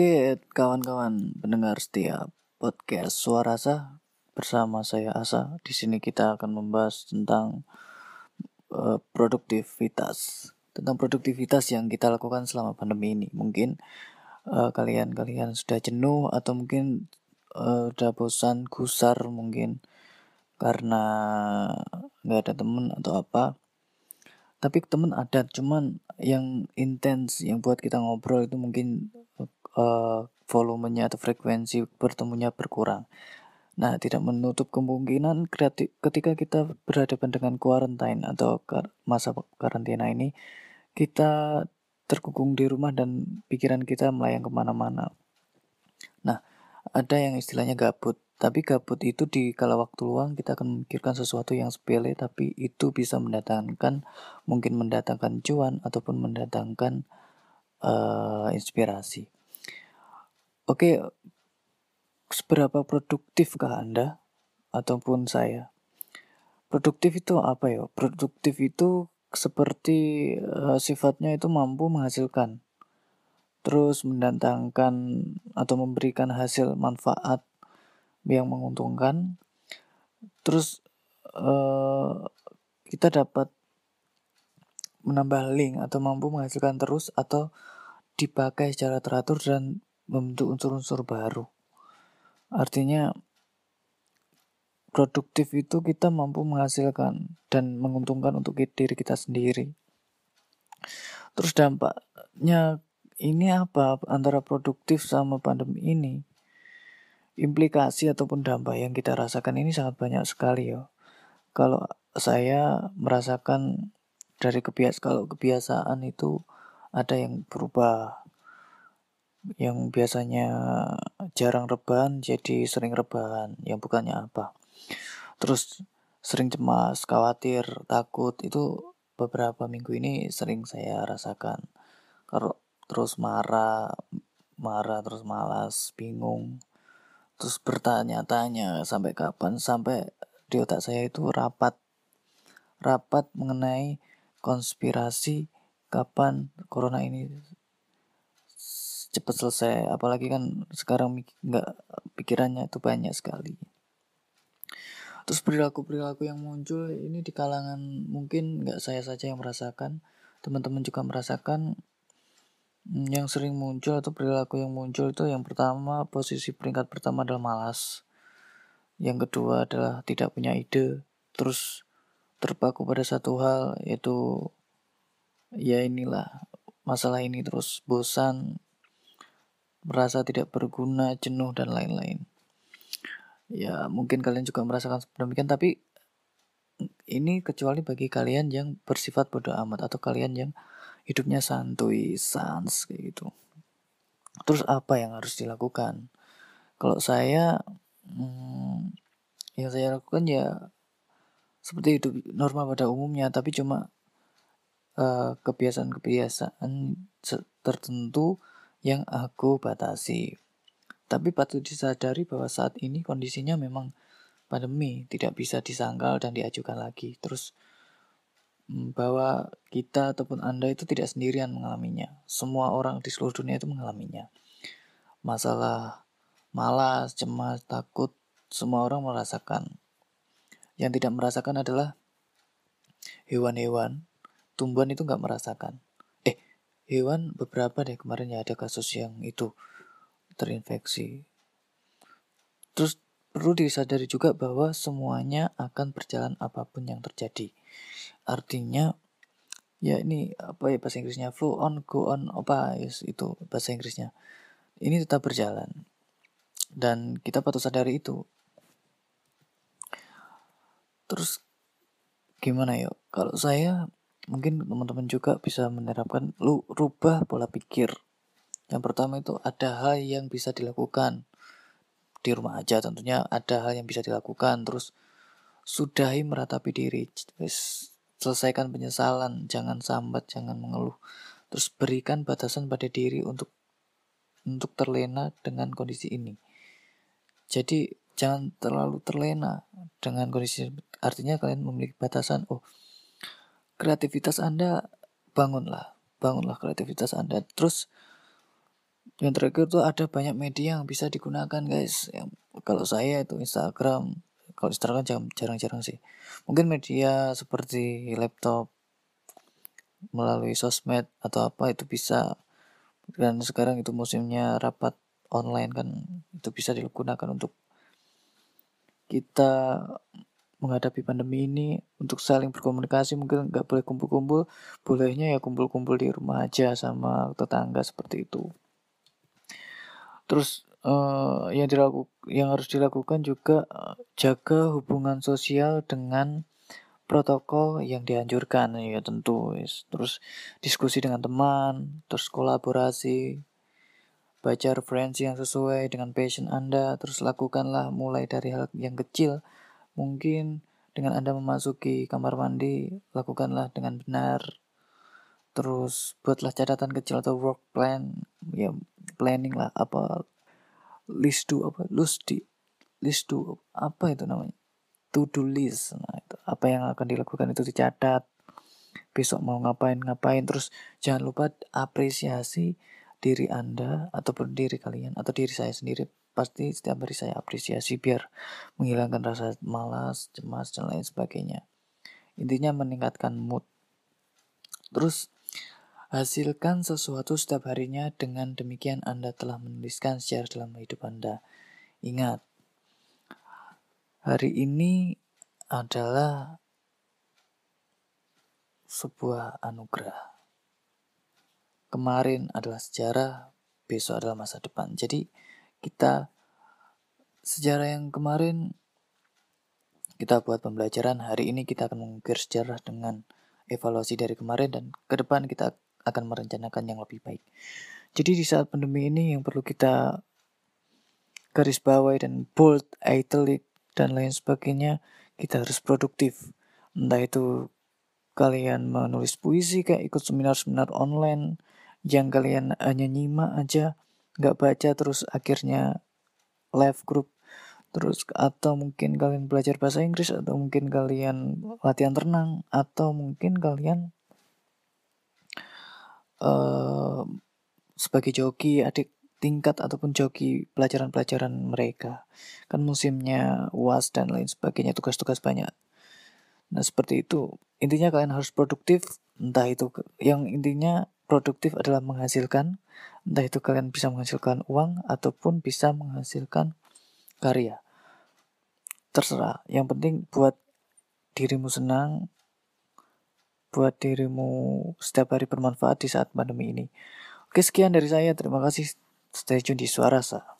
Oke, kawan-kawan pendengar setiap podcast Suara Sah bersama saya Asa. Di sini kita akan membahas tentang uh, produktivitas, tentang produktivitas yang kita lakukan selama pandemi ini. Mungkin kalian kalian-kalian sudah jenuh atau mungkin uh, udah bosan, gusar mungkin karena nggak ada temen atau apa. Tapi temen ada, cuman yang intens yang buat kita ngobrol itu mungkin uh, volumenya atau frekuensi bertemunya berkurang. Nah, tidak menutup kemungkinan ketika kita berhadapan dengan quarantine atau masa karantina ini, kita terkungkung di rumah dan pikiran kita melayang ke mana-mana. Nah, ada yang istilahnya gabut. Tapi gabut itu di kala waktu luang kita akan memikirkan sesuatu yang sepele tapi itu bisa mendatangkan mungkin mendatangkan cuan ataupun mendatangkan uh, inspirasi. Oke, seberapa produktifkah Anda ataupun saya? Produktif itu apa ya? Produktif itu seperti uh, sifatnya itu mampu menghasilkan, terus mendatangkan atau memberikan hasil manfaat yang menguntungkan, terus uh, kita dapat menambah link atau mampu menghasilkan terus atau dipakai secara teratur dan membentuk unsur-unsur baru. Artinya produktif itu kita mampu menghasilkan dan menguntungkan untuk diri kita sendiri. Terus dampaknya ini apa antara produktif sama pandemi ini? Implikasi ataupun dampak yang kita rasakan ini sangat banyak sekali ya. Kalau saya merasakan dari kebiasaan kalau kebiasaan itu ada yang berubah yang biasanya jarang rebahan jadi sering rebahan yang bukannya apa. Terus sering cemas khawatir takut itu beberapa minggu ini sering saya rasakan. Kalau terus marah marah terus malas bingung terus bertanya-tanya sampai kapan sampai di otak saya itu rapat rapat mengenai konspirasi kapan corona ini cepat selesai. Apalagi kan sekarang nggak pikirannya itu banyak sekali. Terus perilaku perilaku yang muncul ini di kalangan mungkin nggak saya saja yang merasakan teman-teman juga merasakan hmm, yang sering muncul atau perilaku yang muncul itu yang pertama posisi peringkat pertama adalah malas. Yang kedua adalah tidak punya ide terus terpaku pada satu hal yaitu ya inilah masalah ini terus bosan merasa tidak berguna, jenuh dan lain-lain. Ya, mungkin kalian juga merasakan demikian tapi ini kecuali bagi kalian yang bersifat bodoh amat atau kalian yang hidupnya santuy, sans kayak gitu. Terus apa yang harus dilakukan? Kalau saya hmm, yang saya lakukan ya seperti hidup normal pada umumnya tapi cuma uh, kebiasaan-kebiasaan tertentu yang aku batasi. Tapi patut disadari bahwa saat ini kondisinya memang pandemi, tidak bisa disangkal dan diajukan lagi. Terus mm, bahwa kita ataupun Anda itu tidak sendirian mengalaminya. Semua orang di seluruh dunia itu mengalaminya. Masalah malas, cemas, takut, semua orang merasakan. Yang tidak merasakan adalah hewan-hewan, tumbuhan itu nggak merasakan hewan beberapa deh kemarin ya ada kasus yang itu terinfeksi. Terus perlu disadari juga bahwa semuanya akan berjalan apa pun yang terjadi. Artinya ya ini apa ya bahasa Inggrisnya flow on go on apa yes, itu bahasa Inggrisnya. Ini tetap berjalan. Dan kita patut sadari itu. Terus gimana ya? Kalau saya mungkin teman-teman juga bisa menerapkan lu rubah pola pikir. Yang pertama itu ada hal yang bisa dilakukan. Di rumah aja tentunya ada hal yang bisa dilakukan. Terus sudahi meratapi diri. Selesaikan penyesalan. Jangan sambat jangan mengeluh. Terus berikan batasan pada diri untuk untuk terlena dengan kondisi ini. Jadi jangan terlalu terlena dengan kondisi artinya kalian memiliki batasan. Oh kreativitas Anda bangunlah, bangunlah kreativitas Anda. Terus yang terakhir tuh ada banyak media yang bisa digunakan guys. Yang kalau saya itu Instagram. Kalau Instagram jarang-jarang sih. Mungkin media seperti laptop melalui sosmed atau apa itu bisa. Dan sekarang itu musimnya rapat online kan. Itu bisa digunakan untuk kita menghadapi pandemi ini untuk saling berkomunikasi mungkin nggak boleh kumpul-kumpul bolehnya ya kumpul-kumpul di rumah aja sama tetangga seperti itu. Terus uh, yang dilaku yang harus dilakukan juga uh, jaga hubungan sosial dengan protokol yang dianjurkan ya tentu terus diskusi dengan teman terus kolaborasi baca referensi yang sesuai dengan passion Anda terus lakukanlah mulai dari hal yang kecil Mungkin dengan Anda memasuki kamar mandi, lakukanlah dengan benar. Terus buatlah catatan kecil atau work plan, ya planning lah apa list do apa list di list do apa itu namanya? To do list. Nah itu apa yang akan dilakukan itu dicatat. Besok mau ngapain ngapain. Terus jangan lupa apresiasi diri anda ataupun diri kalian atau diri saya sendiri pasti setiap hari saya apresiasi biar menghilangkan rasa malas, cemas, dan lain sebagainya. Intinya meningkatkan mood. Terus, hasilkan sesuatu setiap harinya dengan demikian Anda telah menuliskan sejarah dalam hidup Anda. Ingat, hari ini adalah sebuah anugerah. Kemarin adalah sejarah, besok adalah masa depan. Jadi, kita sejarah yang kemarin kita buat pembelajaran hari ini kita akan mengukir sejarah dengan evaluasi dari kemarin dan ke depan kita akan merencanakan yang lebih baik. Jadi di saat pandemi ini yang perlu kita garis bawahi dan bold, italic dan lain sebagainya kita harus produktif. Entah itu kalian menulis puisi kayak ikut seminar-seminar online yang kalian hanya nyimak aja nggak baca terus akhirnya live group. Terus atau mungkin kalian belajar bahasa Inggris atau mungkin kalian latihan renang atau mungkin kalian uh, sebagai joki adik tingkat ataupun joki pelajaran-pelajaran mereka. Kan musimnya uas dan lain sebagainya tugas-tugas banyak. Nah seperti itu. Intinya kalian harus produktif entah itu yang intinya produktif adalah menghasilkan, entah itu kalian bisa menghasilkan uang ataupun bisa menghasilkan karya. Terserah, yang penting buat dirimu senang, buat dirimu setiap hari bermanfaat di saat pandemi ini. Oke, sekian dari saya. Terima kasih. Stay tune di Suara Sa.